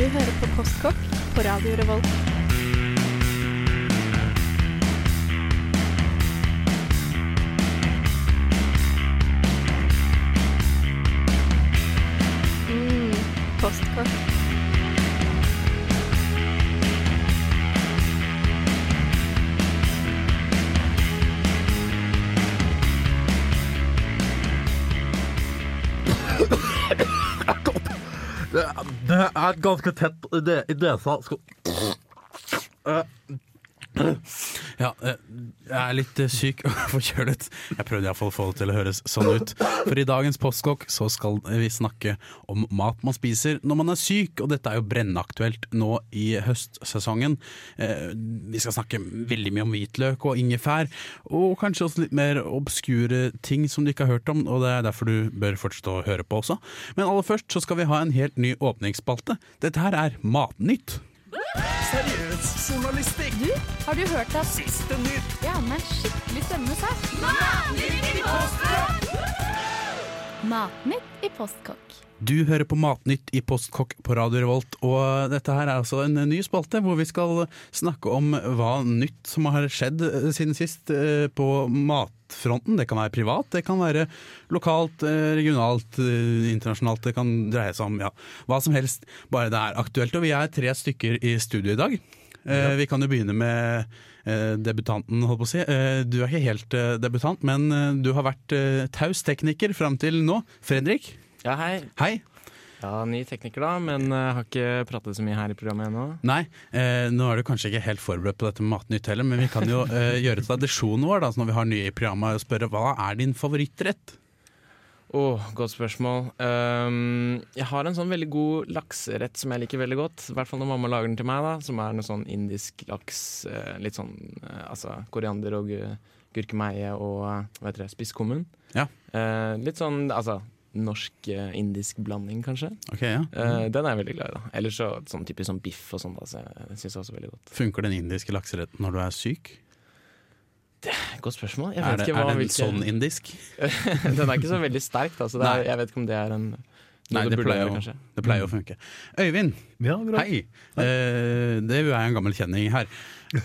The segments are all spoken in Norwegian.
Du hører på Postkokk på Radio Revolt. Mm, postkokk. Er ganske tett i det- i nesa. Skal- Ja, eh, jeg er litt eh, syk og forkjølet. Jeg prøvde iallfall å få det til å høres sånn ut. For i dagens Postkokk så skal vi snakke om mat man spiser når man er syk, og dette er jo brennaktuelt nå i høstsesongen. Eh, Vi skal snakke veldig mye om hvitløk og ingefær, og kanskje også litt mer obskure ting som du ikke har hørt om, og det er derfor du bør fortsette å høre på også. Men aller først så skal vi ha en helt ny åpningsspalte. Dette her er Matnytt. Seriøs journalistikk. Du, har du hørt at Siste nytt. Ja, men skikkelig spennende sak. Matnytt i postkokk. Du hører på Matnytt i Postkokk på Radio Revolt, og dette her er altså en ny spalte hvor vi skal snakke om hva nytt som har skjedd eh, siden sist eh, på matfronten. Det kan være privat, det kan være lokalt, eh, regionalt, internasjonalt. Det kan dreie seg om ja, hva som helst, bare det er aktuelt. Og vi er tre stykker i studio i dag. Ja. Vi kan jo begynne med debutanten, holdt på å si. Du er ikke helt debutant, men du har vært taus tekniker fram til nå. Fredrik, Ja, hei. hei. Ja, Ny tekniker, da, men uh, har ikke pratet så mye her i programmet ennå. Nei, eh, nå er du kanskje ikke helt forberedt på dette med Matnytt heller, men vi kan jo eh, gjøre tradisjonen vår da, når vi har nye i programmet, og spørre hva er din favorittrett? Åh, Godt spørsmål. Um, jeg har en sånn veldig god lakserett som jeg liker veldig godt. I hvert fall når mamma lager den til meg, da, som er noe sånn indisk laks. eh, litt sånn eh, altså koriander og gu- gurkemeie og hva heter det, spisskummen. Ja. Uh, litt sånn altså norsk-indisk blanding, kanskje. Okay, ja. Eh, den er jeg veldig glad i. da Ellers så sånn typisk sånn biff og sånn. da, så jeg synes også veldig godt. Funker den indiske lakseretten når du er syk? Godt spørsmål. Jeg Er det, ikke hva er den hvilke- sånn indisk? den er ikke så veldig sterk, da, så det er, jeg vet ikke om det er en Nei, det pleier, å, det pleier å funke. Øyvind, Ja, bra. hei! Eh, det er jo en gammel kjenning her.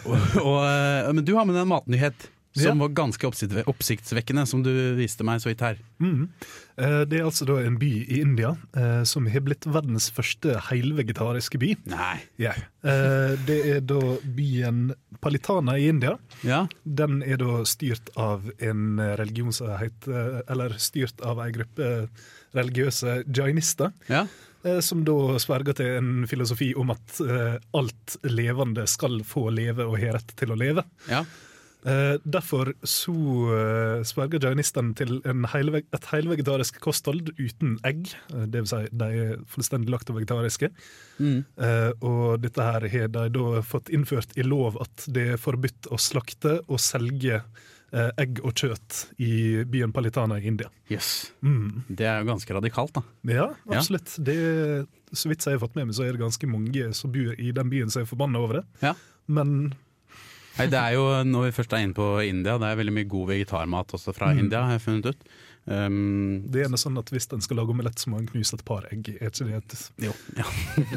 Og, og, eh, men du har med deg en matnyhet som var ganske oppsiktsvekkende, som du viste meg så vidt her. Mhm. Eh, Det er altså da en by i India eh, som har blitt verdens første helvegetariske by. Nei. Ja. Eh, Det er da byen Palitana i India. Ja, Den er da styrt av en religion som heter Eller styrt av ei gruppe religiøse jainister. ja. eh, Som da sverger til en filosofi om at eh, alt levende skal få leve og har rett til å leve. ja. Eh, derfor så uh, sverger jainistene til en helveg et helvegetarisk kosthold uten egg. Uh, det vil si, de er fullstendig laktovegetariske. Mm. Uh, og dette her har de da fått innført i lov at det er forbudt å slakte og selge eh, egg og kjøtt i byen Palitana i India. Yes. Mm. Det er jo ganske radikalt, da. Ja, Ja. absolutt. Det, så vidt jeg har fått med meg, så er det ganske mange som bor i den byen som er forbanna over det. Ja. Men Nei, det er jo, Når vi først er inne på India, det er veldig mye god vegetarmat også fra Mm. India, har jeg funnet ut. Um, det er sånn at hvis en skal lage omelett, så må en knuse et par egg. Er ikke det et jo, ja.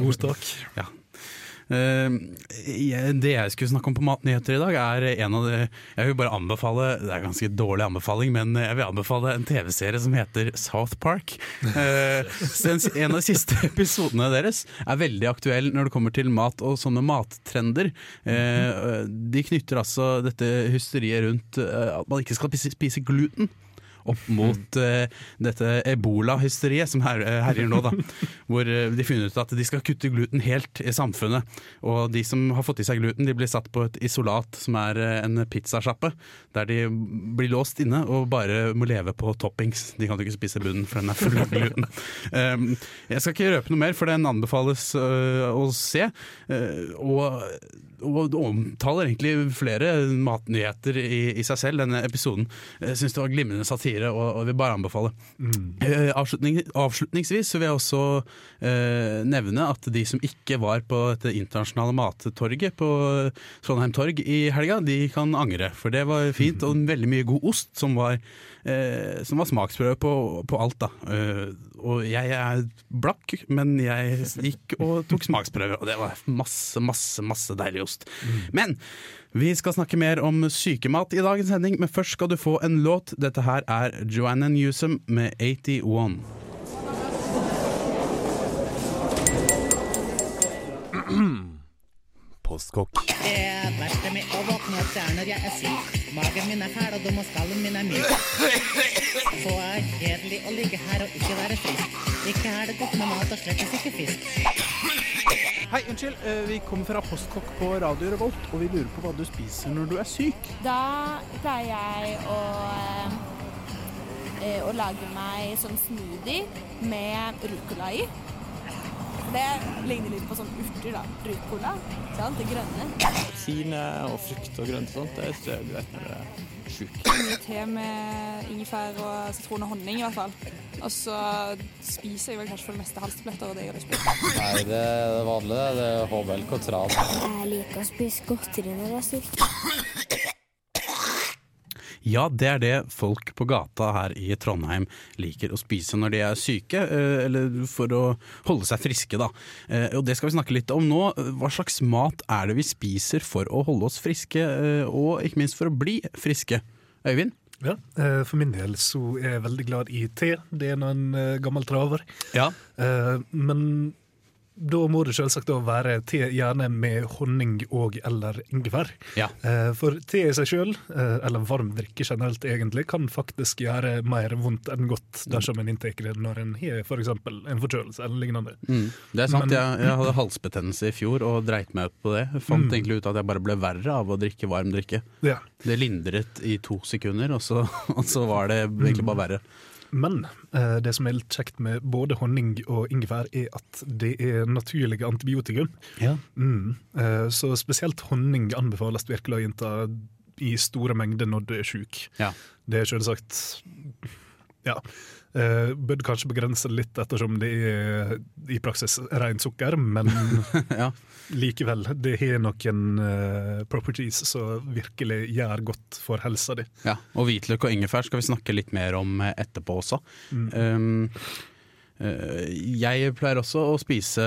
ordtak? Jeg- det jeg skulle snakke om på Matnyheter i dag, er en av de Jeg vil bare anbefale Det er ganske dårlig anbefaling, men jeg vil anbefale en TV-serie som heter South Park. Uh, en av de siste episodene deres er veldig aktuell når det kommer til mat og sånne mattrender. Uh, de knytter altså dette hysteriet rundt at man ikke skal spise gluten. Opp mot uh, dette ebola-hysteriet som her, uh, herjer nå, da. Hvor uh, de finner ut at de skal kutte gluten helt i samfunnet. Og de som har fått i seg gluten, de blir satt på et isolat som er en pizzasjappe. Der de blir låst inne og bare må leve på toppings. De kan jo ikke spise bunnen, for den er full av gluten. Um, jeg skal ikke røpe noe mer, for den anbefales å se. Og, og omtaler egentlig flere matnyheter i, i seg selv, denne episoden. Jeg syns det var glimrende satire digre og, og vil bare anbefale. Mm. Eh, avslutning, avslutningsvis så vil jeg også eh, nevne at de som ikke var på dette internasjonale mattorget på Trondheim torg i helga, de kan angre. For det var fint, og veldig mye god ost som var, eh, som var smaksprøve på, på alt. da. Eh, og jeg er blakk, men jeg gikk og tok smaksprøve, og det var masse, masse, masse deilig ost. Men vi skal snakke mer om sykemat i dagens sending, men først skal du få en låt. Dette her er Joanna Newsom med 81. Postkokk. Det verste med å våkne opp det er når jeg er syk. Magen min er fæl, og dum og skallen min er myk. Så er kjedelig å ligge her og ikke være frisk. Ikke er det godt med mat og slettes ikke fisk. Hei, unnskyld. eh, Vi kommer fra Postkokk på Radio Revolt, og vi lurer på hva du spiser når du er syk. Da pleier jeg å, eh, å lage meg sånn smoothie med rucola i. Det ligner litt på sånn urter, da. Rucola. Sant? Det grønne. Sine og frukt og grønt og sånt, det er greit når det er sjuk. Mye te med ingefær og sitron og honning, i hvert fall. Og så spiser jeg vel kanskje for det meste halstabletter, og det gjør det ikke. Nei, det er det vanlige. Det er HBLK og tran. Jeg liker å spise godteri når jeg er syk. Ja, det er det folk på gata her i Trondheim liker å spise når de er syke, eh, eller for å holde seg friske, da. Eh, Og det skal vi snakke litt om nå. Hva slags mat er det vi spiser for å holde oss friske, eh, og ikke minst for å bli friske? Øyvind? Ja, For min del så er jeg veldig glad i te. Det er nå en gammel traver. Ja. Men da må det selvsagt være te gjerne med honning og eller ingefær. Ja. Eh, For te i seg sjøl, eller varm drikke generelt egentlig, kan faktisk gjøre mer vondt enn godt dersom en inntar det når en har f.eks. en forkjølelse eller lignende. Mm, det er sant. Men- jeg, jeg hadde halsbetennelse i fjor og dreit meg ut på det. Jeg fant Mm. egentlig ut at jeg bare ble verre av å drikke varm drikke. Ja. Det lindret i to sekunder, og så, og så var det egentlig bare verre. Men eh, det som er litt kjekt med både honning og ingefær, er at det er naturlige antibiotikum. Ja. Mm. Eh, så spesielt honning anbefales virkelig å innta i store mengder når du er sjuk. Ja. Det er selvsagt Ja. Uh, bør kanskje begrense litt ettersom det er i praksis rent sukker, men ja. Likevel. Det har noen uh, properties som virkelig gjør godt for helsa di. Ja, og hvitløk og ingefær skal vi snakke litt mer om eh, etterpå også. Mm. Um, jeg pleier også å spise,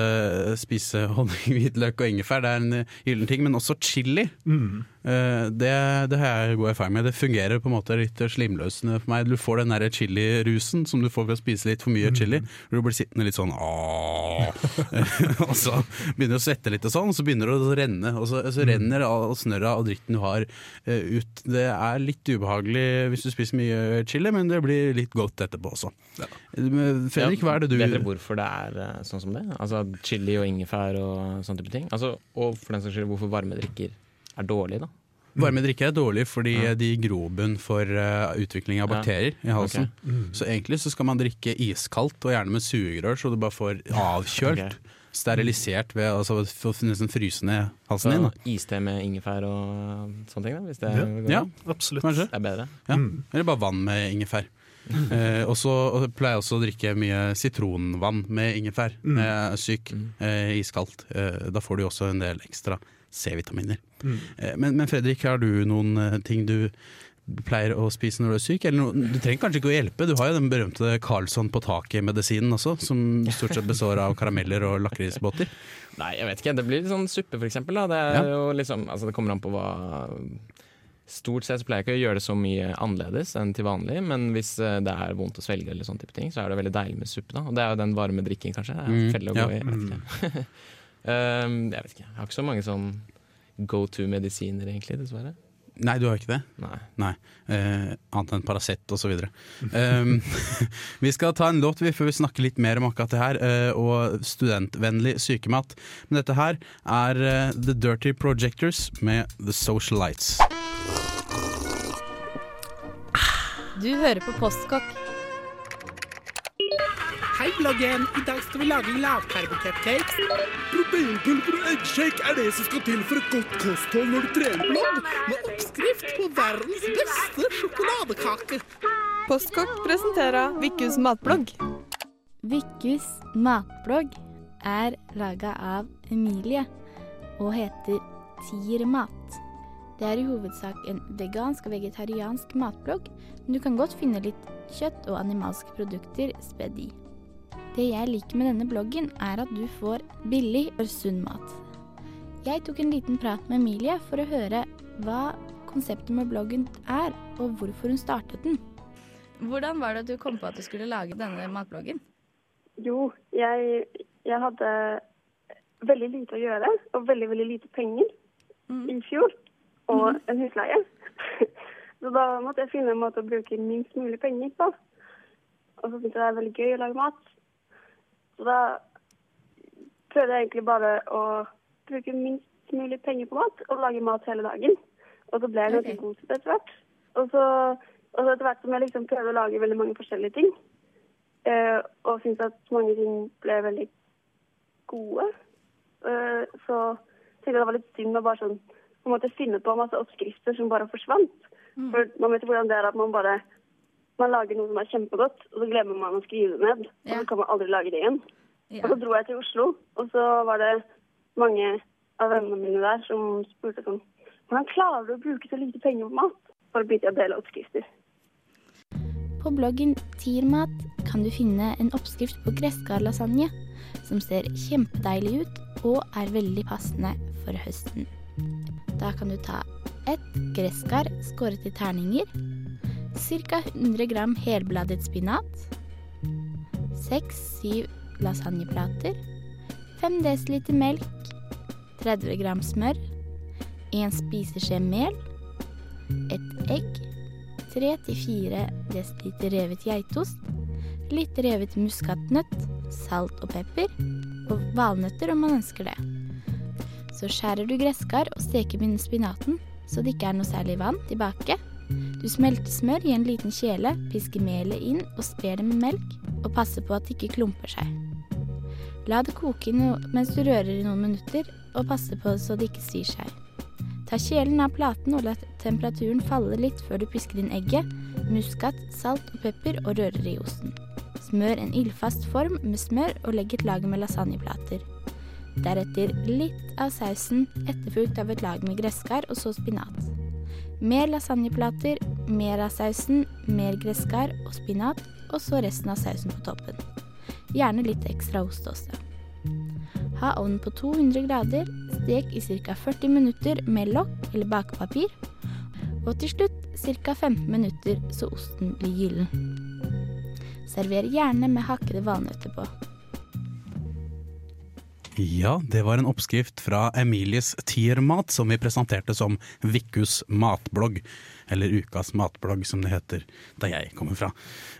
spise honning, hvitløk og ingefær, det er en gyllen ting, men også chili. Mm. Eh, det, det har jeg god erfaring med. Det fungerer på en måte litt slimløsende for meg. Du får den chilirusen som du får ved å spise litt for mye chili. Hvor du blir sittende litt sånn Og så begynner du å svette litt og sånn, så begynner det å renne. Og så, så renner all snørra og dritten du har eh, ut. Det er litt ubehagelig hvis du spiser mye chili, men det blir litt godt etterpå også. Ja. Fredrik, hva er det du Vet dere hvorfor det er eh, sånn som det? Altså Chili og ingefær og sånne type ting? Altså, og for den saks skyld hvorfor varme drikker er dårlig, da? Varme drikke er dårlig fordi Ja. de gir grobunn for uh, utvikling av Ja. bakterier i halsen. Okay. Mm. Så egentlig så skal man drikke iskaldt, og gjerne med sugerør, så du bare får avkjølt. okay. Sterilisert ved altså, å nesten fryse ned halsen Så din. Da. iste med ingefær og sånne ting, da? Hvis det Ja. går Ja. Absolutt. kanskje. Det er bedre. Ja. Mm. Eller bare vann med ingefær. Eh, og så pleier jeg også å drikke mye sitronvann med ingefær Mm. når jeg er syk. Mm. Eh, iskaldt. Eh, da får du også en del ekstra C-vitaminer. Mm. Eh, men, men Fredrik, har du noen eh, ting du pleier å spise når du er syk? Eller no, du trenger kanskje ikke å hjelpe, du har jo den berømte Karlsson på taket-medisinen også, som stort sett består av karameller og lakrisbåter. Nei, jeg vet ikke. Det blir litt sånn suppe, for eksempel. Da. Det, er Ja. jo liksom, altså, det kommer an på hva Stort sett pleier jeg ikke å gjøre det så mye annerledes enn til vanlig, men hvis eh, det er vondt å svelge, eller sånne type ting, så er det veldig deilig med suppe. Da. Og det er jo den varme drikken, kanskje. Det er Mm, en felle å gå i. Jeg vet ikke. um, jeg vet ikke. Jeg har ikke så mange sånn go to-medisiner, egentlig, dessverre. Nei, du har ikke det? Nei. Nei, eh, annet enn Paracet osv. Um, vi skal ta en låt vi, før vi snakker litt mer om akkurat det her, eh, og studentvennlig sykemat. Men dette her er eh, The Dirty Projectors med The Socialites. Du hører på Postkokk. Hei, bloggen! I dag skal vi lage lavkarbo-cupcakes. Proteinpulver og eggshake er det som skal til for et godt kosthold når du trener blogg, med oppskrift på verdens beste sjokoladekake. Postkort presenterer Vikkus matblogg. Vikkus matblogg er laga av Emilie og heter Tiermat. Det er i hovedsak en vegansk og vegetariansk matblogg, men du kan godt finne litt kjøtt og animalske produkter spedd i. Det jeg liker med denne bloggen, er at du får billig og sunn mat. Jeg tok en liten prat med Emilie for å høre hva konseptet med bloggen er, og hvorfor hun startet den. Hvordan var det at du kom på at du skulle lage denne matbloggen? Jo, jeg, jeg hadde veldig lite å gjøre og veldig, veldig lite penger i fjor. Og en husleie. Så da måtte jeg finne en måte å bruke minst mulig penger på. Og så syntes jeg det er veldig gøy å lage mat. Så da prøvde jeg egentlig bare å bruke minst mulig penger på mat og lage mat hele dagen. Og så ble jeg ganske Ok. god til det etter hvert. Og så, og så etter hvert som jeg liksom prøvde å lage veldig mange forskjellige ting, eh, og syntes at mange ting ble veldig gode, eh, så tenkte jeg det var litt synd å bare sånn på en måte finne på masse oppskrifter som bare forsvant. For man vet hvordan det er at man bare man lager noe som er kjempegodt, og så glemmer man å skrive det ned. Og så kan man aldri lage det igjen. Ja. Og så dro jeg til Oslo, og så var det mange av vennene mine der som spurte sånn Hvordan klarer du å bruke så lite penger på mat? For å begynte jeg å dele oppskrifter. På bloggen Tiermat kan du finne en oppskrift på gresskarlasagne, som ser kjempedeilig ut og er veldig passende for høsten. Da kan du ta ett gresskar skåret i terninger, ca. 100 gram helbladet spinat, 6-7 lasagneplater, 5 dl melk, 30 gram smør, 1 spiseskje mel, et egg, 3-4 dl revet geitost, litt revet muskatnøtt, salt og pepper, og valnøtter om man ønsker det. Så skjærer du gresskar og steker med spinaten så det ikke er noe særlig vann tilbake. Du smelter smør i en liten kjele, pisker melet inn og sprer det med melk, og passer på at det ikke klumper seg. La det koke inn mens du rører i noen minutter, og passe på så det ikke svir seg. Ta kjelen av platen og la temperaturen falle litt før du pisker inn egget, muskat, salt og pepper og rører i osten. Smør en ildfast form med smør og legg et lag med lasagneplater. Deretter litt av sausen, etterfulgt av et lag med gresskar og så spinat. Mer lasagneplater, mer av sausen, mer gresskar og spinat, og så resten av sausen på toppen. Gjerne litt ekstra ost også. Ha ovnen på 200 grader, stek i ca. 40 minutter med lokk eller bakepapir, og til slutt ca. 15 minutter så osten blir gyllen. Server gjerne med hakkede valnøtter på. Ja, det var en oppskrift fra Emilies Tiermat som vi presenterte som Vikkus matblogg. Eller Ukas matblogg, som det heter der jeg kommer fra.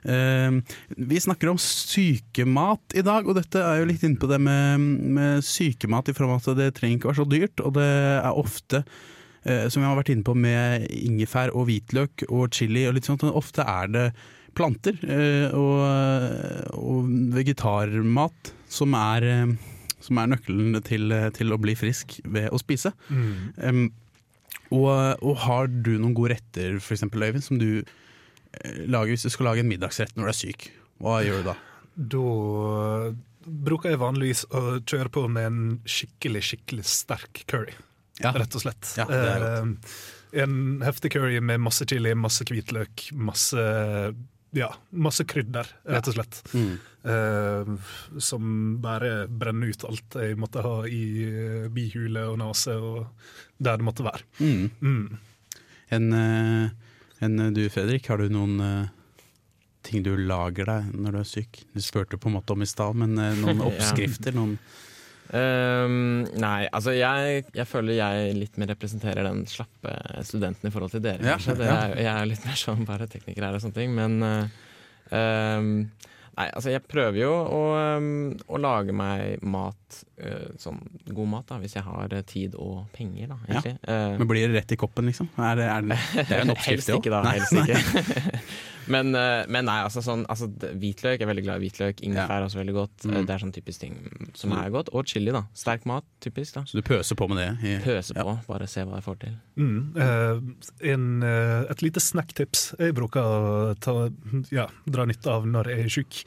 Eh, vi snakker om sykemat i dag, og dette er jo litt inne på det med, med sykemat i form av at det trenger ikke være så dyrt. Og det er ofte, eh, som vi har vært inne på med ingefær og hvitløk og chili og litt sånt, ofte er det planter eh, og, og vegetarmat som er eh, som er nøkkelen til, til å bli frisk ved å spise. Mm. Um, og, og har du noen gode retter, eksempel, Øyvind, som du eh, lager hvis du skal lage en middagsrett når du er syk? Hva gjør du da? Da bruker jeg vanligvis å kjøre på med en skikkelig, skikkelig sterk curry. Ja. Rett og slett. Ja. Eh, en heftig curry med masse chili, masse hvitløk, masse ja, masse krydder, rett og slett. Mm. Eh, som bare brenner ut alt jeg måtte ha i eh, bihule og nese og der det måtte være. Mm. Mm. En, eh, en du Fredrik, har du noen eh, ting du lager deg når du er syk? Du spurte på en måte om i stad, men eh, noen oppskrifter? Noen Ehm, nei, altså jeg, jeg føler jeg litt mer representerer den slappe studenten i forhold til dere. Ja, kanskje. Ja. er, jeg er litt mer sånn bare tekniker her og sånne ting. Men ehm, nei, altså jeg prøver jo å, um, å lage meg mat, uh, sånn god mat, da, hvis jeg har eh, tid og penger, da, Ja. Eh, Men blir det rett i koppen, liksom? Er det, er det, det er en oppskrift, helst ikke, da. Helst ikke. Men, eh, men nei, altså sånn altså, Hvitløk, jeg er veldig glad i hvitløk. Ingefær er også veldig godt. Mm. Eh, Det er sånn typisk ting som er godt. Og chili, da. Sterk mat, typisk. da Så du pøser på med det? I, Pøse på, bare se hva jeg får til. Mm. eh, en, eh, et lite snacktips jeg bruker å ta, ja, dra nytte av når jeg er sjuk.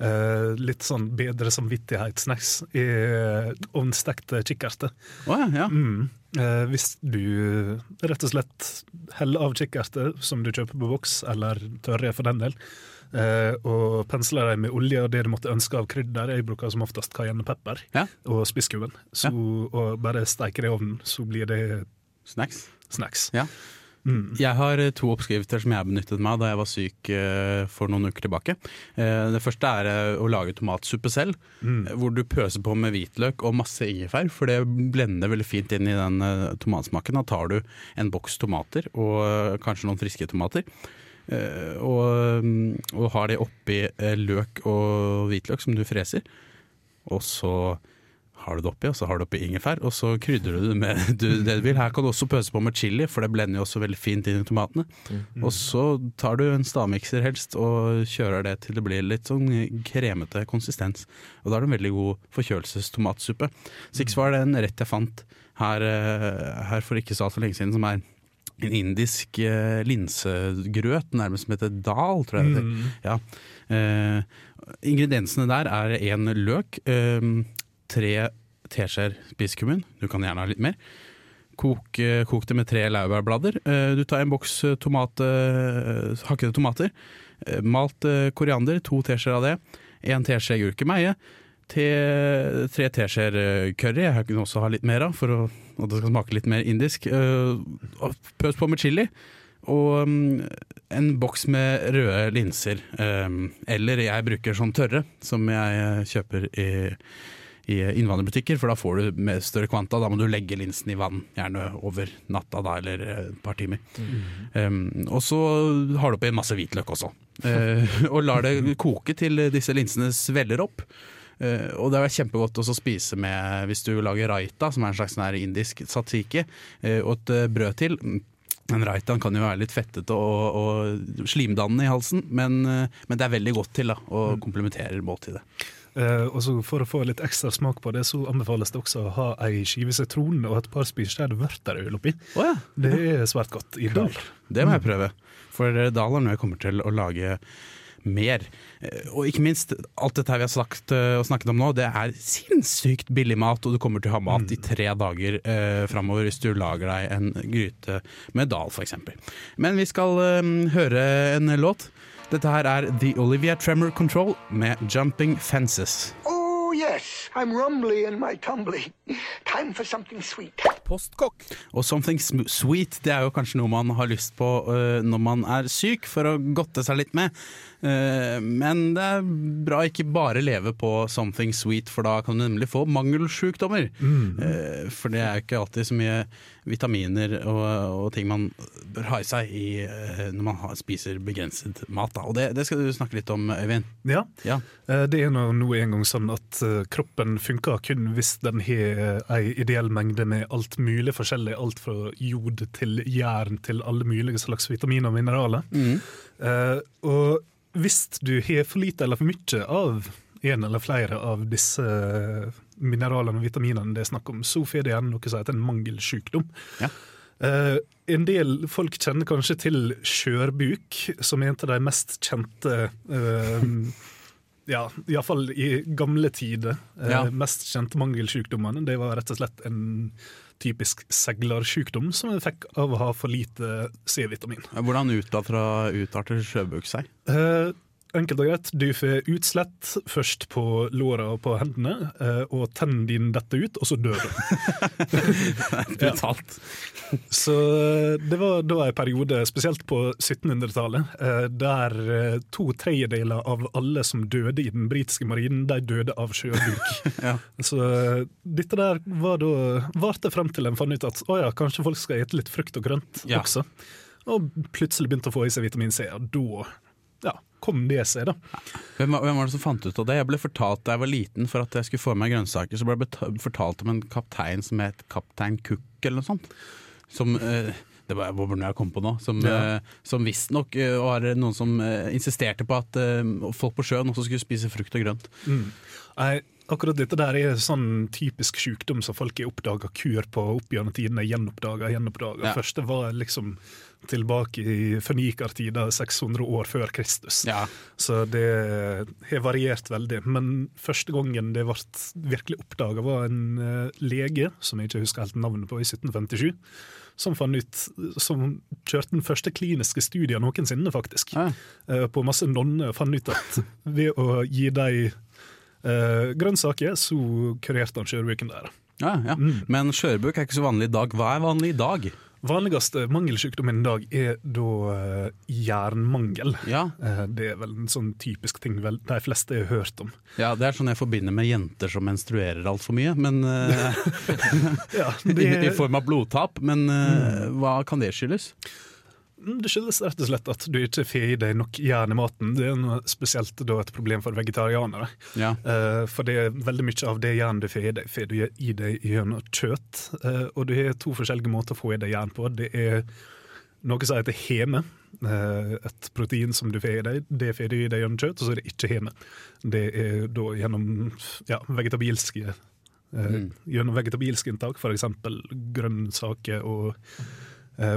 Eh, litt sånn bedre samvittighetssnacks i ovnstekte kikkerter. Oh, ja, ja. Mm. Eh, hvis du rett og slett heller av kikkerter som du kjøper på boks, eller tørre for den del, eh, og pensler dem med olje og det du måtte ønske av krydder. Jeg bruker som oftest cayennepepper og spisskummen. Ja. Og bare steiker det i ovnen, så blir det Snacks. snacks. Ja. Jeg har eh, to oppskrifter som jeg benyttet meg av da jeg var syk eh, for noen uker tilbake. Eh, Det første er å lage tomatsuppe selv, Mm. hvor du pøser på med hvitløk og masse ingefær, for det blender veldig fint inn i den tomatsmaken. Da tar du en boks tomater og kanskje noen friske tomater. Og, mm, og har det oppi løk og hvitløk som du freser. Og så har du det oppi, og så har du oppi ingefær, og så krydrer du det med du, det du vil. Her kan du også pøse på med chili, for det blender jo også veldig fint inn i tomatene. Mm. Og så tar du en stavmikser helst, og kjører det til det blir litt sånn kremete konsistens. Og da er det en veldig god forkjølelsestomatsuppe. Six var det en rett jeg fant her, eh, her for ikke så altfor lenge siden, som er en indisk eh, linsegrøt, nærmest som heter dal, tror jeg det heter. Mm. Ja. Eh, ingrediensene der er én løk, eh, tre teskjeer spiskummin, du kan gjerne ha litt mer. Kok, eh, kok det med tre laurbærblader. Eh, du tar en boks eh, tomat, hakkede tomater. Malt koriander, to teskjeer av det. En teskje gurkemeie. Te, tre teskjeer curry, jeg kan også ha litt mer av, for å, at det skal smake litt mer indisk. Pøs på med chili. Og mm, en boks med røde linser. Eller jeg bruker sånn tørre, som jeg kjøper i, i innvandrerbutikker, for da får du med større kvanta. Da må du legge linsen i vann, gjerne over natta da, eller eh, et par timer. Um, og så har du oppi masse hvitløk også. Uh, og lar det koke til disse linsene svelger opp. Uh, og det er kjempegodt å spise med hvis du lager raita, som er en slags indisk satsiki, uh, og et brød til. Men raitaen kan jo være litt fettete og, og slimdannende i halsen, men, men det er veldig godt til da, og komplementerer måltidet. Eh, og så For å få litt ekstra smak på det, så anbefales det også å ha ei skive sitron og et par spiseskjeer vørterøl oppi. Det er svært godt i dal. Det må jeg prøve, for dal er noe jeg kommer til å lage mer. Eh, Og ikke minst, alt dette vi har snakket, eh, snakket om nå, det er sinnssykt billig mat, og du kommer til å ha mat i tre dager eh, framover hvis du lager deg en gryte med dal, f.eks. Men vi skal eh, høre en låt. Dette her er The Olivia Tremor Control med 'Jumping Fences'. Oh, yes, I'm rumbly in my tumbly. Time for something sweet. Postkokk. Og something sweet det er jo kanskje noe man har lyst på uh, når man er syk, for å godte seg litt med. Uh, men det er bra ikke bare leve på something sweet, for da kan du nemlig få mangelsjukdommer. Eh, for det er jo ikke alltid så mye vitaminer og, og ting man bør ha i seg i, eh, når man har, spiser begrenset mat. Da. Og det, det skal du snakke litt om, Øyvind. Ja. Ja. Eh, Det er nå nå en gang sånn at eh, kroppen funker kun hvis den har ei ideell mengde med alt mulig forskjellig. Alt fra jod til jern til alle mulige slags vitaminer og mineraler. Eh, og hvis du har for lite eller for mye av en eller flere av disse mineralene og vitaminene det er snakk om, så får det igjen noe som heter en mangelsjukdom. Uh, en del folk kjenner kanskje til skjørbuk, som er en av de mest kjente uh, ja, iallfall i gamle tider. eh, Ja. Mest kjente mangelsykdommene Det var rett og slett en typisk seglersjukdom som en fikk av å ha for lite C-vitamin. Hvordan utarter sjøbuk seg? Eh, enkelt og greit, du får utslett først på låra og på hendene, eh, og tennene dine detter ut, og så dør du. Brutalt. Så eh, det var da en periode, spesielt på 1700-tallet, eh, der to tredjedeler av alle som døde i den britiske marinen, de døde av sjøbuk. Ja. Så dette der var da varte frem til en fant ut at å ja, kanskje folk skal ete litt frukt og grønt Ja. også. Og plutselig begynte å få i seg vitamin C, og da ja, kom det seg, da. Hvem, hvem var det som fant ut av det? Jeg ble fortalt da jeg var liten for at jeg skulle få meg grønnsaker, så ble jeg fortalt om en kaptein som het Kaptein Cook eller noe sånt. Som, eh, det var hvor jeg kom på nå, som, Ja. uh, som visstnok uh, var noen som uh, insisterte på at folk på sjøen også skulle spise frukt og grønt. Mm. Akkurat dette der er sånn typisk sykdom som folk har oppdaga kur på opp gjennom tidene. Gjenoppdaga, gjenoppdaga. Ja. Første var liksom tilbake i fønikertida, 600 år før Kristus. Så det har variert veldig. Men første gangen det ble virkelig oppdaga, var en eh, lege, som jeg ikke husker helt navnet på, i 1757. Som, fant ut, som kjørte den første kliniske studien noensinne, faktisk. Ja. På masse nonner. Fant ut at ved å gi dem eh, grønnsaker, så kurerte han skjørbruken der. Ja, ja. Men skjørbuk er ikke så vanlig i dag. Hva er vanlig i dag? Vanligste mangelsykdommen i dag er da uh, jernmangel. Eh, det er vel en sånn typisk ting vel, de fleste har hørt om. Ja, Det er sånn jeg forbinder med jenter som menstruerer altfor mye. Men, uh, Ja, I, det- I form av blodtap. Men eh, hva kan det skyldes? Mm, Det skyldes rett og slett at du ikke får i deg nok jern i maten. Det er noe spesielt da et problem for vegetarianere. Ja. Uh, for det er veldig mye av det jernet du får i deg, får du i deg gjennom kjøtt. Uh, og du har to forskjellige måter å få i deg jern på. Det er noe som heter heme. Uh, et protein som du får i deg. Det får du i deg gjennom kjøtt, og så er det ikke heme. Det er da gjennom ja, vegetabilske Mm. Gjennom vegetabilske inntak, f.eks. grønnsaker og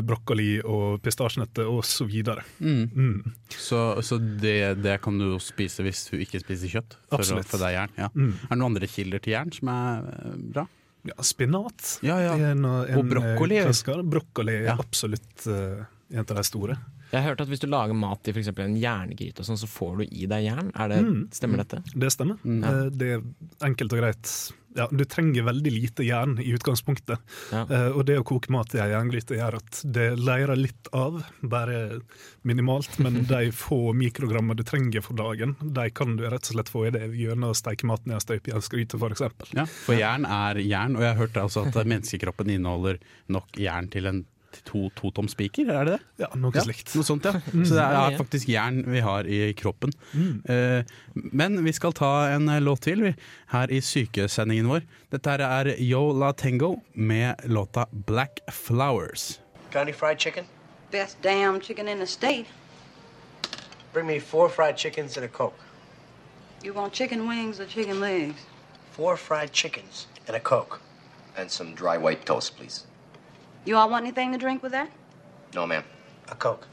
brokkoli og pistasjenøtter osv. Mm. Mm. Så, så det, det kan du spise hvis du ikke spiser kjøtt? For Absolutt. å for deg jern. Ja. Mm. Er det noen andre kilder til jern som er eh, bra? Ja, spinat. Ja, ja. Er noe- en, Og brokkoli. Klasker. Brokkoli er absolutt uh, en av de store. Jeg har hørt at hvis du lager mat i for en jerngryte, sånn, så får du i deg jern. Er det, Mm. Stemmer dette? Det stemmer. Ja. Eh, Det er enkelt og greit. Ja, du trenger veldig lite jern i utgangspunktet. Ja. Uh, og det å koke mat i ei jerngryte gjør at det leirer litt av, bare minimalt. Men de få mikrogrammer du trenger for dagen, de kan du rett og slett få i det gjennom å steike maten i ei støpejernsgryte, f.eks. Ja, for jern er jern, og jeg har hørt altså at menneskekroppen inneholder nok jern til en to, totom spiker, er det det? Ja, noe slikt. Noe sånt, ja. Mm. Så det er faktisk jern vi har i kroppen. Mm. Eh, men vi skal ta en eh, låt til vi, her i sykesendingen vår. Dette her er Yo La Tengo med låta Black Flowers. Got any fried chicken? Best damn chicken in the state. Bring me four fried chickens and a Coke. You want chicken wings or chicken legs? Four fried chickens and a Coke. And some dry white toast, please. You all want anything to drink with that? No, ma'am. A Coke.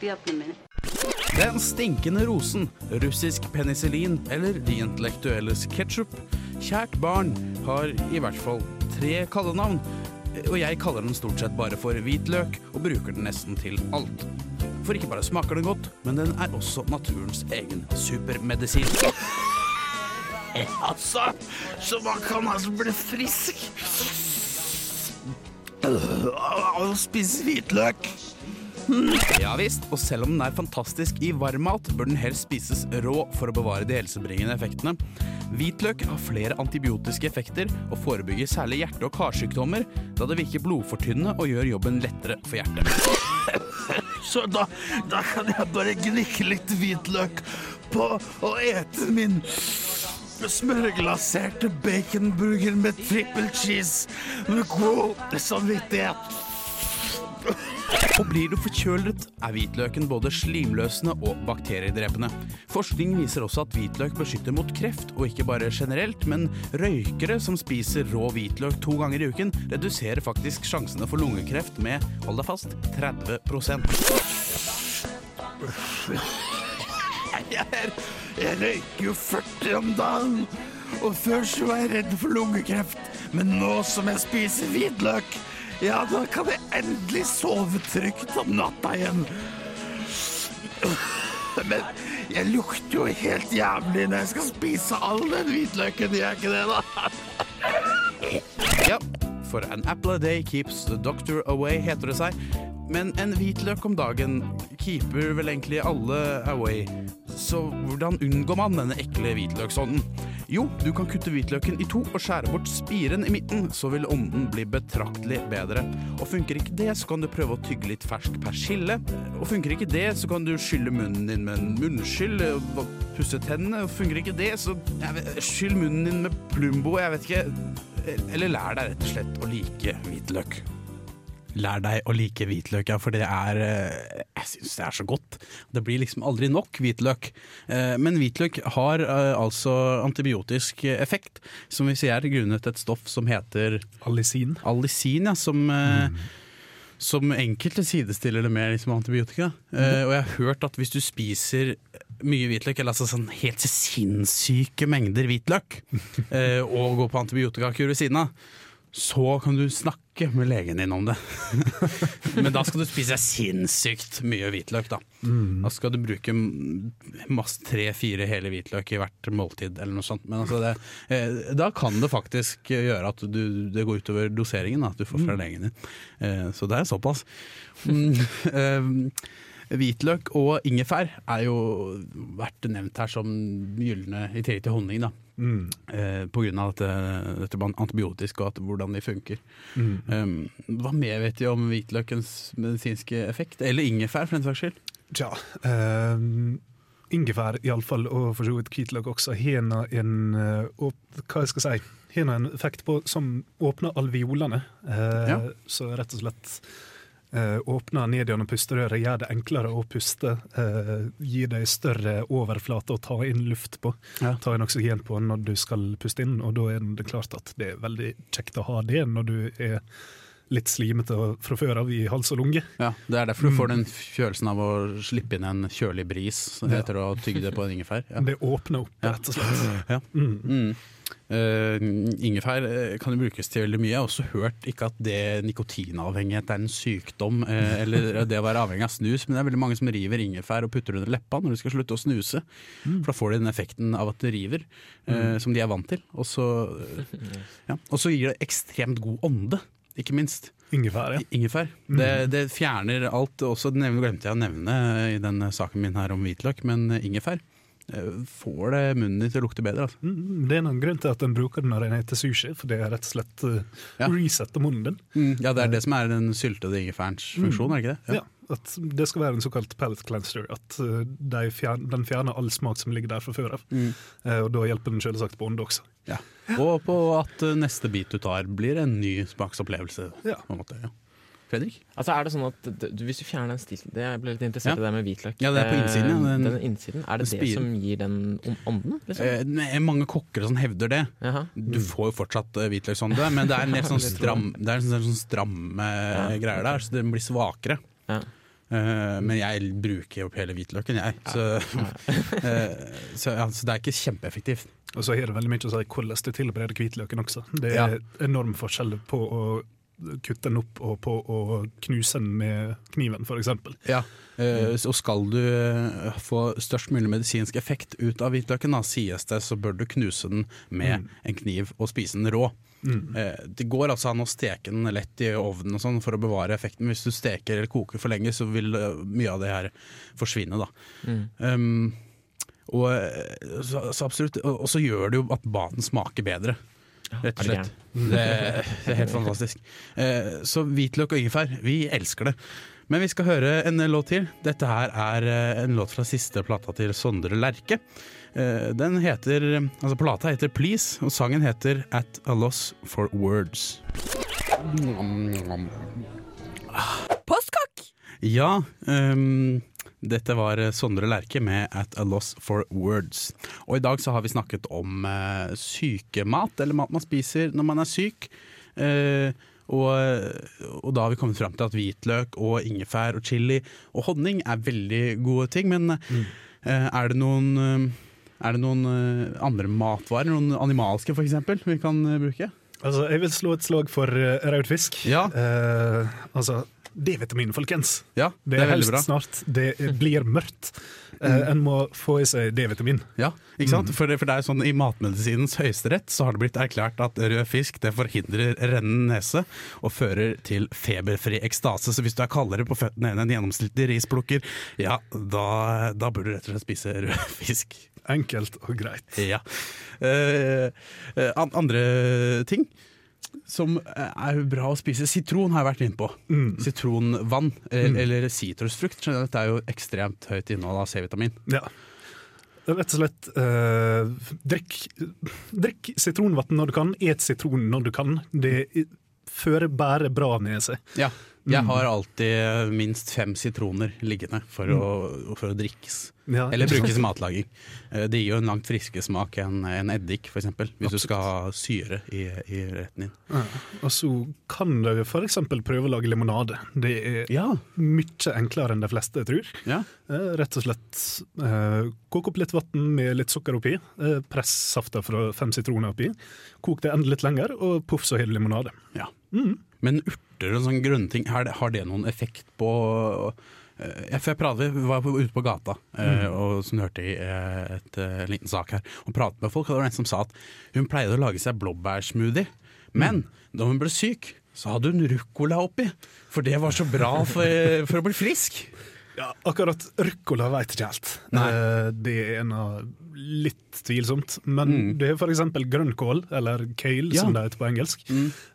Be up in a minute. Den stinkende rosen, russisk penicillin eller de intellektuelles ketsjup. Kjært barn har i hvert fall tre kallenavn, og jeg kaller den stort sett bare for hvitløk, og bruker den nesten til alt. For ikke bare smaker den godt, men den er også naturens egen supermedisin. Altså, så man kan altså bli frisk å spise hvitløk. Ja visst, og selv om den er fantastisk i varmmat, bør den helst spises rå for å bevare de helsebringende effektene. Hvitløk har flere antibiotiske effekter og forebygger særlig hjerte- og karsykdommer, da det virker blodfortynnende og gjør jobben lettere for hjertet. Så da, da kan jeg bare gnikke litt hvitløk på og ete min smørglaserte baconburger med triple cheese med god samvittighet. Og blir du forkjølet, er hvitløken både slimløsende og bakteriedrepende. Forskning viser også at hvitløk beskytter mot kreft, og ikke bare generelt, men røykere som spiser rå hvitløk to ganger i uken, reduserer faktisk sjansene for lungekreft med, hold deg fast, 30 Jeg, jeg røyker jo 40 om dagen, og før så var jeg redd for lungekreft. Men nå som jeg spiser hvitløk, ja, da kan jeg endelig sove trygt om natta igjen. Men jeg lukter jo helt jævlig når jeg skal spise all den hvitløken, gjør jeg ikke det, da? Ja, for an apple a day keeps the doctor away, heter det seg. Men en hvitløk om dagen keeper vel egentlig alle away. Så hvordan unngår man denne ekle hvitløksånden? Jo, du kan kutte hvitløken i to og skjære bort spiren i midten, så vil ånden bli betraktelig bedre. Og funker ikke det, så kan du prøve å tygge litt fersk persille. Og funker ikke det, så kan du skylle munnen din med en munnskyll og pusse tennene. Og funker ikke det, så skyll munnen din med Plumbo, jeg vet ikke. Eller lær deg rett og slett å like hvitløk. Lær deg å like hvitløk, ja, for det er eh, Jeg syns det er så godt. Det blir liksom aldri nok hvitløk. Eh, Men hvitløk har eh, altså antibiotisk effekt, som vi sier grunnet et stoff som heter Alisin Allisin, ja, som mm som enkelte sidestiller det med liksom antibiotika. Eh, og jeg har hørt at hvis du spiser mye hvitløk, eller altså sånn helt sinnssyke mengder hvitløk, uh, og går på antibiotikakur ved siden av, så kan du snakke med legen din om det. Men da skal du spise sinnssykt mye hvitløk, da. Da skal du bruke tre-fire hele hvitløk i hvert måltid, eller noe sånt. Men altså det, eh, da kan det faktisk gjøre at du, det går utover doseringen da, at du får fra legen din. Eh, så det er såpass. Mm, eh, Hvitløk og ingefær er jo vært nevnt her som gylne i tillegg til honning. da. Mm. Eh, på grunn av dette, dette antibiotisk og at, hvordan de funker. Mm. Um, hva mer vet de om hvitløkens medisinske effekt? Eller ingefær, for den saks skyld? Tja, um ingefær iallfall, og for så vidt hvitløk også, har en eh, hva jeg skal si, har en effekt på som åpner alveolene. Eh, Ja. Så rett og slett eh, åpner ned gjennom pusterøret, gjør det enklere å puste. Eh, gir deg større overflate å ta inn luft på. Ja. Ta inn oksygen på når du skal puste inn, og da er det klart at det er veldig kjekt å ha det når du er litt slimete fra før av i hals og lunge. Ja, Det er derfor du får den følelsen av å slippe inn en kjølig bris Ja. etter å ha tygge det på en ingefær. Ja. Det åpner opp, rett og slett. Ja. Mm. Eh, ingefær eh, kan jo brukes til veldig mye. Jeg har også hørt ikke at det nikotinavhengighet er en sykdom, uh, eller det å være avhengig av snus, men det er veldig mange som river ingefær og putter under leppa når de skal slutte å snuse. For da får de den effekten av at det river, eh, som de er vant til. Og så, ja. og så gir det ekstremt god ånde, ikke minst. Ingefær, ja. Ingefær. Det, det fjerner alt. Også det glemte jeg å nevne i den saken min her om hvitløk, men ingefær får det munnen din til å lukte bedre. Altså. Mm, Det er noen grunn til at en bruker den når en heter sushi, for det er rett og slett uh, Ja. resetter munnen din. Mm, ja, det er det som er den syltede ingefærens funksjon, er det ikke det? Ja. At det skal være en såkalt pellet cleanser. At uh, de fjern, den fjerner all smak som ligger der fra før av. Mm. Uh, og da hjelper den selvsagt på ånde også. Ja. Og på at eh, neste bit du tar blir en ny smaksopplevelse. Ja. På en måte, ja. Fredrik? Altså er det sånn at du, Hvis du fjerner den stilten det Jeg ble litt interessert Ja. i det med hvitløk. Ja, det er på innsiden, ja. Eh, Den- Den, innsiden, Er det det som gir den om- ånden? Liksom? Eh, mange kokker og sånn hevder det. Du får jo fortsatt eh, hvitløksånde, men det er en litt sånn stramme sånn stram, det sånn, sånn stramme eh, greier der, så den blir svakere. Eh, men jeg bruker jo opp hele hvitløken, jeg. Så, uh, så, ja, så det er ikke kjempeeffektivt. Og så er det veldig mye å si hvordan du tilbereder hvitløken også. Det Ja. er enorm forskjell på å kutte den opp og på og knuse den med kniven, f.eks. Ja, eh, og skal du eh, få størst mulig medisinsk effekt ut av hvitløken, da, sies det, så bør du knuse den med Mm. en kniv og spise den rå. Mm. Eh, Det går altså an å steke den lett i ovnen og sånn for å bevare effekten. Hvis du steker eller koker for lenge, så vil mye av det her forsvinne. Da. Mm. Um, og, så, så absolutt, og, og så gjør det jo at maten smaker bedre. Rett og det slett. Det, det er helt fantastisk. Eh, så hvitløk og ingefær, vi elsker det. Men vi skal høre en låt til. Dette her er eh, en låt fra siste plata til Sondre Lerche. Eh, Den heter, altså Plata heter Please, og sangen heter At a Loss for Words. Postkokk! Ja, ehm, dette var Sondre Lerche med At a Loss for Words. Og i dag så har vi snakket om uh, sykemat, eller mat man spiser når man er syk. Uh, og, og da har vi kommet fram til at hvitløk og ingefær og chili og honning er veldig gode ting. Men eh, er det noen, eh, er det noen eh, andre matvarer, noen animalske f.eks., vi kan eh, bruke? Altså, jeg vil slå et slag for uh, rød fisk. Ja. Eh, altså, D-vitamin, folkens. Ja, det, det er helst bra. snart. Det blir mørkt. Mm. en må få i seg D-vitamin. Ja, ikke sant? Mm. For, det, for det er sånn I matmedisinens høyesterett så har det blitt erklært at rød fisk det forhindrer rennende nese og fører til feberfri ekstase. Så hvis du er kaldere på føttene enn en gjennomsnittlig risplukker, ja, da, da burde du rett og slett spise rød fisk. Enkelt og greit. Ja. Eh, eh, andre ting som er bra å spise. Sitron har jeg vært inne på. Mm. Sitronvann eh, eller sitrusfrukt. Dette er jo ekstremt høyt innhold av C-vitamin. Ja. Rett og slett eh, drikk, drikk sitronvann når du kan, et sitron når du kan. Det fører bare bra med seg. Ja. Jeg Mm. har alltid minst fem sitroner liggende for, å, for å drikkes. Ja, Eller brukes i matlaging. Eh, Det gir jo en langt friskere smak enn en eddik, f.eks. Hvis du skal ha syre i, i retten din. Ja. Og så kan du f.eks. prøve å lage limonade. Det er mye enklere enn de fleste tror. Ja. Eh, Rett og slett eh, kok opp litt vann med litt sukker oppi. Eh, press safta fra fem sitroner oppi. Kok det enda litt lenger, og poff, så har du limonade. Ja. Mm. Men urter og sånne grønne ting, har det, har det noen effekt på eh, jeg, for jeg pratet, vi var ute på gata, eh, Mm. og som du hørte i eh, et, en liten sak her, og pratet med folk. Og det var en som sa at hun pleide å lage seg blåbærsmoothie, men da hun ble syk, så hadde hun ruccola oppi. For det var så bra for, for å bli frisk. Ja, akkurat ruccola veit ikke helt. Eh, Det er en av litt tvilsomt. Men det er f.eks. grønnkål, eller kale Ja. som det heter på engelsk.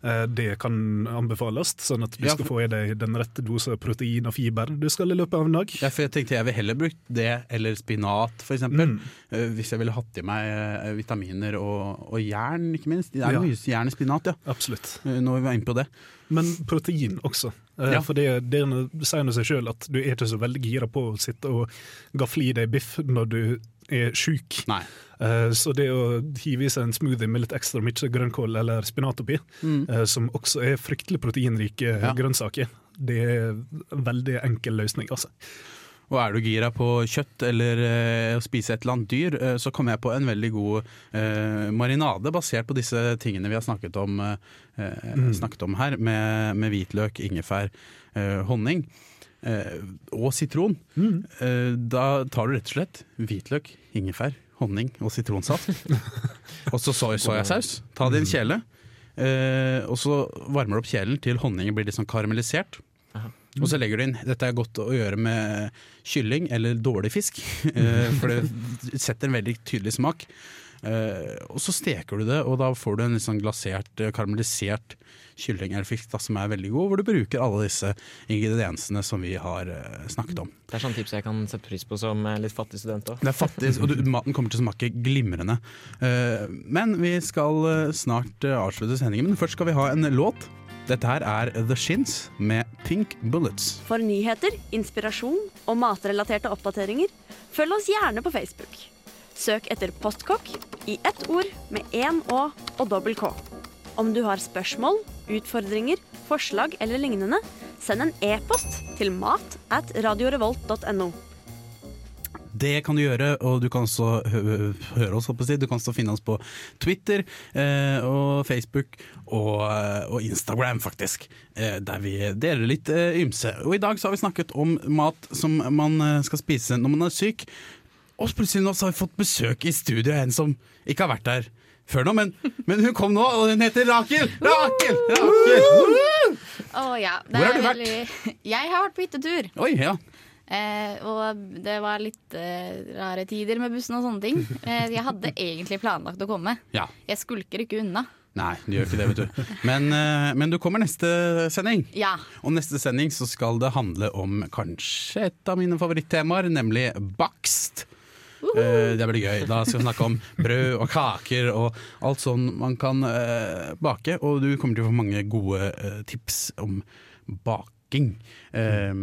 Eh, Det kan anbefales, sånn at du Ja, skal få i deg den rette dose protein og fiber du skal i løpet av en dag. Ja, for jeg tenkte jeg ville heller brukt det, eller spinat f.eks. Mm. Uh, hvis jeg ville hatt i meg eh, vitaminer og, og jern, ikke minst. Det er Ja. mye jern i spinat, ja. Absolutt. Uh, når vi var inne på det. Men protein også. Eh, Ja. For det, det sier nå seg sjøl at du er ikke så veldig gira på å sitte og gafle i deg biff når du er sjuk. Eh, Så det å hive i seg en smoothie med litt ekstra mye grønnkål eller spinat oppi, Mm. eh, som også er fryktelig proteinrike Ja. grønnsaker, det er en veldig enkel løsning, altså. Og er du gira på kjøtt eller eh, å spise et eller annet dyr, eh, så kom jeg på en veldig god eh, marinade basert på disse tingene vi har snakket om, Mm. snakket om her, med, med hvitløk, ingefær, honning og sitron. Eh, da tar du rett og slett hvitløk, ingefær, honning og sitronsaft. og så soy- soyasaus. Ta det i en kjele. Uh, og så varmer du opp kjelen til honningen blir litt sånn karamellisert. Og så legger du inn Dette er godt å gjøre med kylling eller dårlig fisk, eh, for det setter en veldig tydelig smak. Eh, og så steker du det, og da får du en litt sånn glasert, eh, karamellisert kylling eller fisk som er veldig god, hvor du bruker alle disse ingrediensene som vi har snakket om. Det er sånn tips jeg kan sette pris på som litt fattig student òg. Det er fattig, og du, maten kommer til å smake glimrende. Men vi skal snart avslutte sendingen, men først skal vi ha en låt. Dette her er The Shins med Pink Bullets. For nyheter, inspirasjon og matrelaterte oppdateringer, følg oss gjerne på Facebook. Søk etter Postkokk i ett ord med én Å og dobbel K. Om du har spørsmål, utfordringer, forslag eller lignende, send en e-post til mat at radiorevolt.no. Det kan du gjøre, og du kan også hø høre oss. Du kan også finne oss på Twitter eh, og Facebook og, eh, og Instagram, faktisk. Eh, der vi deler litt ymse. Og i dag så har vi snakket om mat som man skal spise når man er syk. Og plutselig nå så har vi fått besøk i studio av en som ikke har vært der før nå, men, men hun kom nå, og hun heter Rakel! Rakel! Rakel! Å ja. det Hvor har du vært? veldig- Jeg har vært på hyttetur. Oi, ja. Eh, og det var litt eh, rare tider med bussen og sånne ting. Eh, jeg hadde egentlig planlagt å komme. Ja. Jeg skulker ikke unna. Nei, du gjør ikke det, vet du. Men, eh, men du kommer neste sending. Ja. Og neste sending så skal det handle om kanskje et av mine favorittemaer, nemlig bakst. Eh, det blir gøy. Da skal vi snakke om brød og kaker og alt sånn man kan eh, bake. Og du kommer til å få mange gode tips om baking. Eh,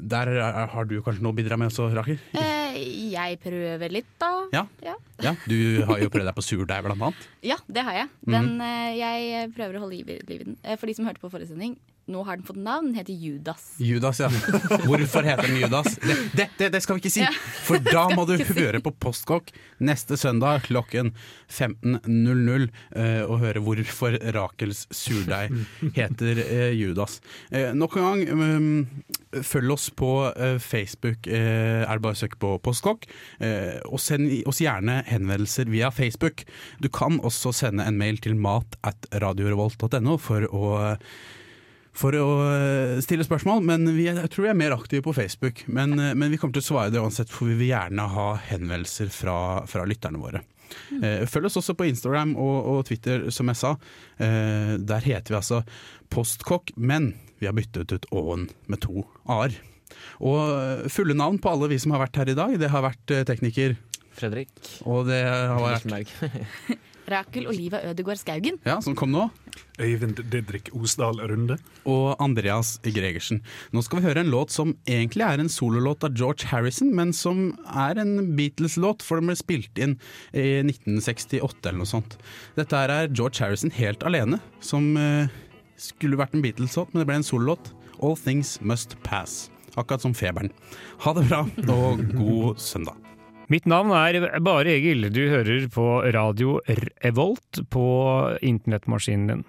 der er, har du kanskje noe å bidra med også, Rakel? Eh, jeg prøver litt, da. Ja. Ja. Ja, Du har jo prøvd deg på surdeig, blant annet. Ja, det har jeg. Den, mm. jeg prøver å holde liv i den. Eh, For de som hørte på forrige sending, nå har den fått navn. Den heter Judas. Judas, ja. Hvorfor heter den Judas? Det, det, det, det skal vi ikke si! Ja, For da må du si. høre på Postkokk neste søndag klokken 15.00 uh, og høre hvorfor Rakels surdeig heter uh, Judas. Uh, nok en gang, um, følg oss på eh, Facebook, eh, er det bare å søke på Postkokk. Eh, og send oss gjerne henvendelser via Facebook. Du kan også sende en mail til mat at radiorevolt.no for å for å eh, stille spørsmål, men vi er, jeg tror vi er mer aktive på Facebook. Men, eh, men vi kommer til å svare det uansett, for vi vil gjerne ha henvendelser fra, fra lytterne våre. Eh, Følg oss også på Instagram og, og Twitter, som jeg sa. Eh, Der heter vi altså Postkokk, men vi har byttet ut Å-en med to a-er. Og fulle navn på alle vi som har vært her i dag, det har vært tekniker Fredrik. Og det har vært. Rakel Oliva Ødegård Skaugen. Ja, som kom nå. Øyvind Didrik Osdal Runde. Og Andreas Gregersen. Nå skal vi høre en låt som egentlig er en sololåt av George Harrison, men som er en Beatles-låt, for den ble spilt inn i 1968 eller noe sånt. Dette her er George Harrison helt alene, som eh, skulle vært en Beatles-låt, men det ble en sololåt. All Things Must Pass. Akkurat som feberen. Ha det bra, og god søndag. Mitt navn er Bare Egil. Du hører på radio Revolt på internettmaskinen din.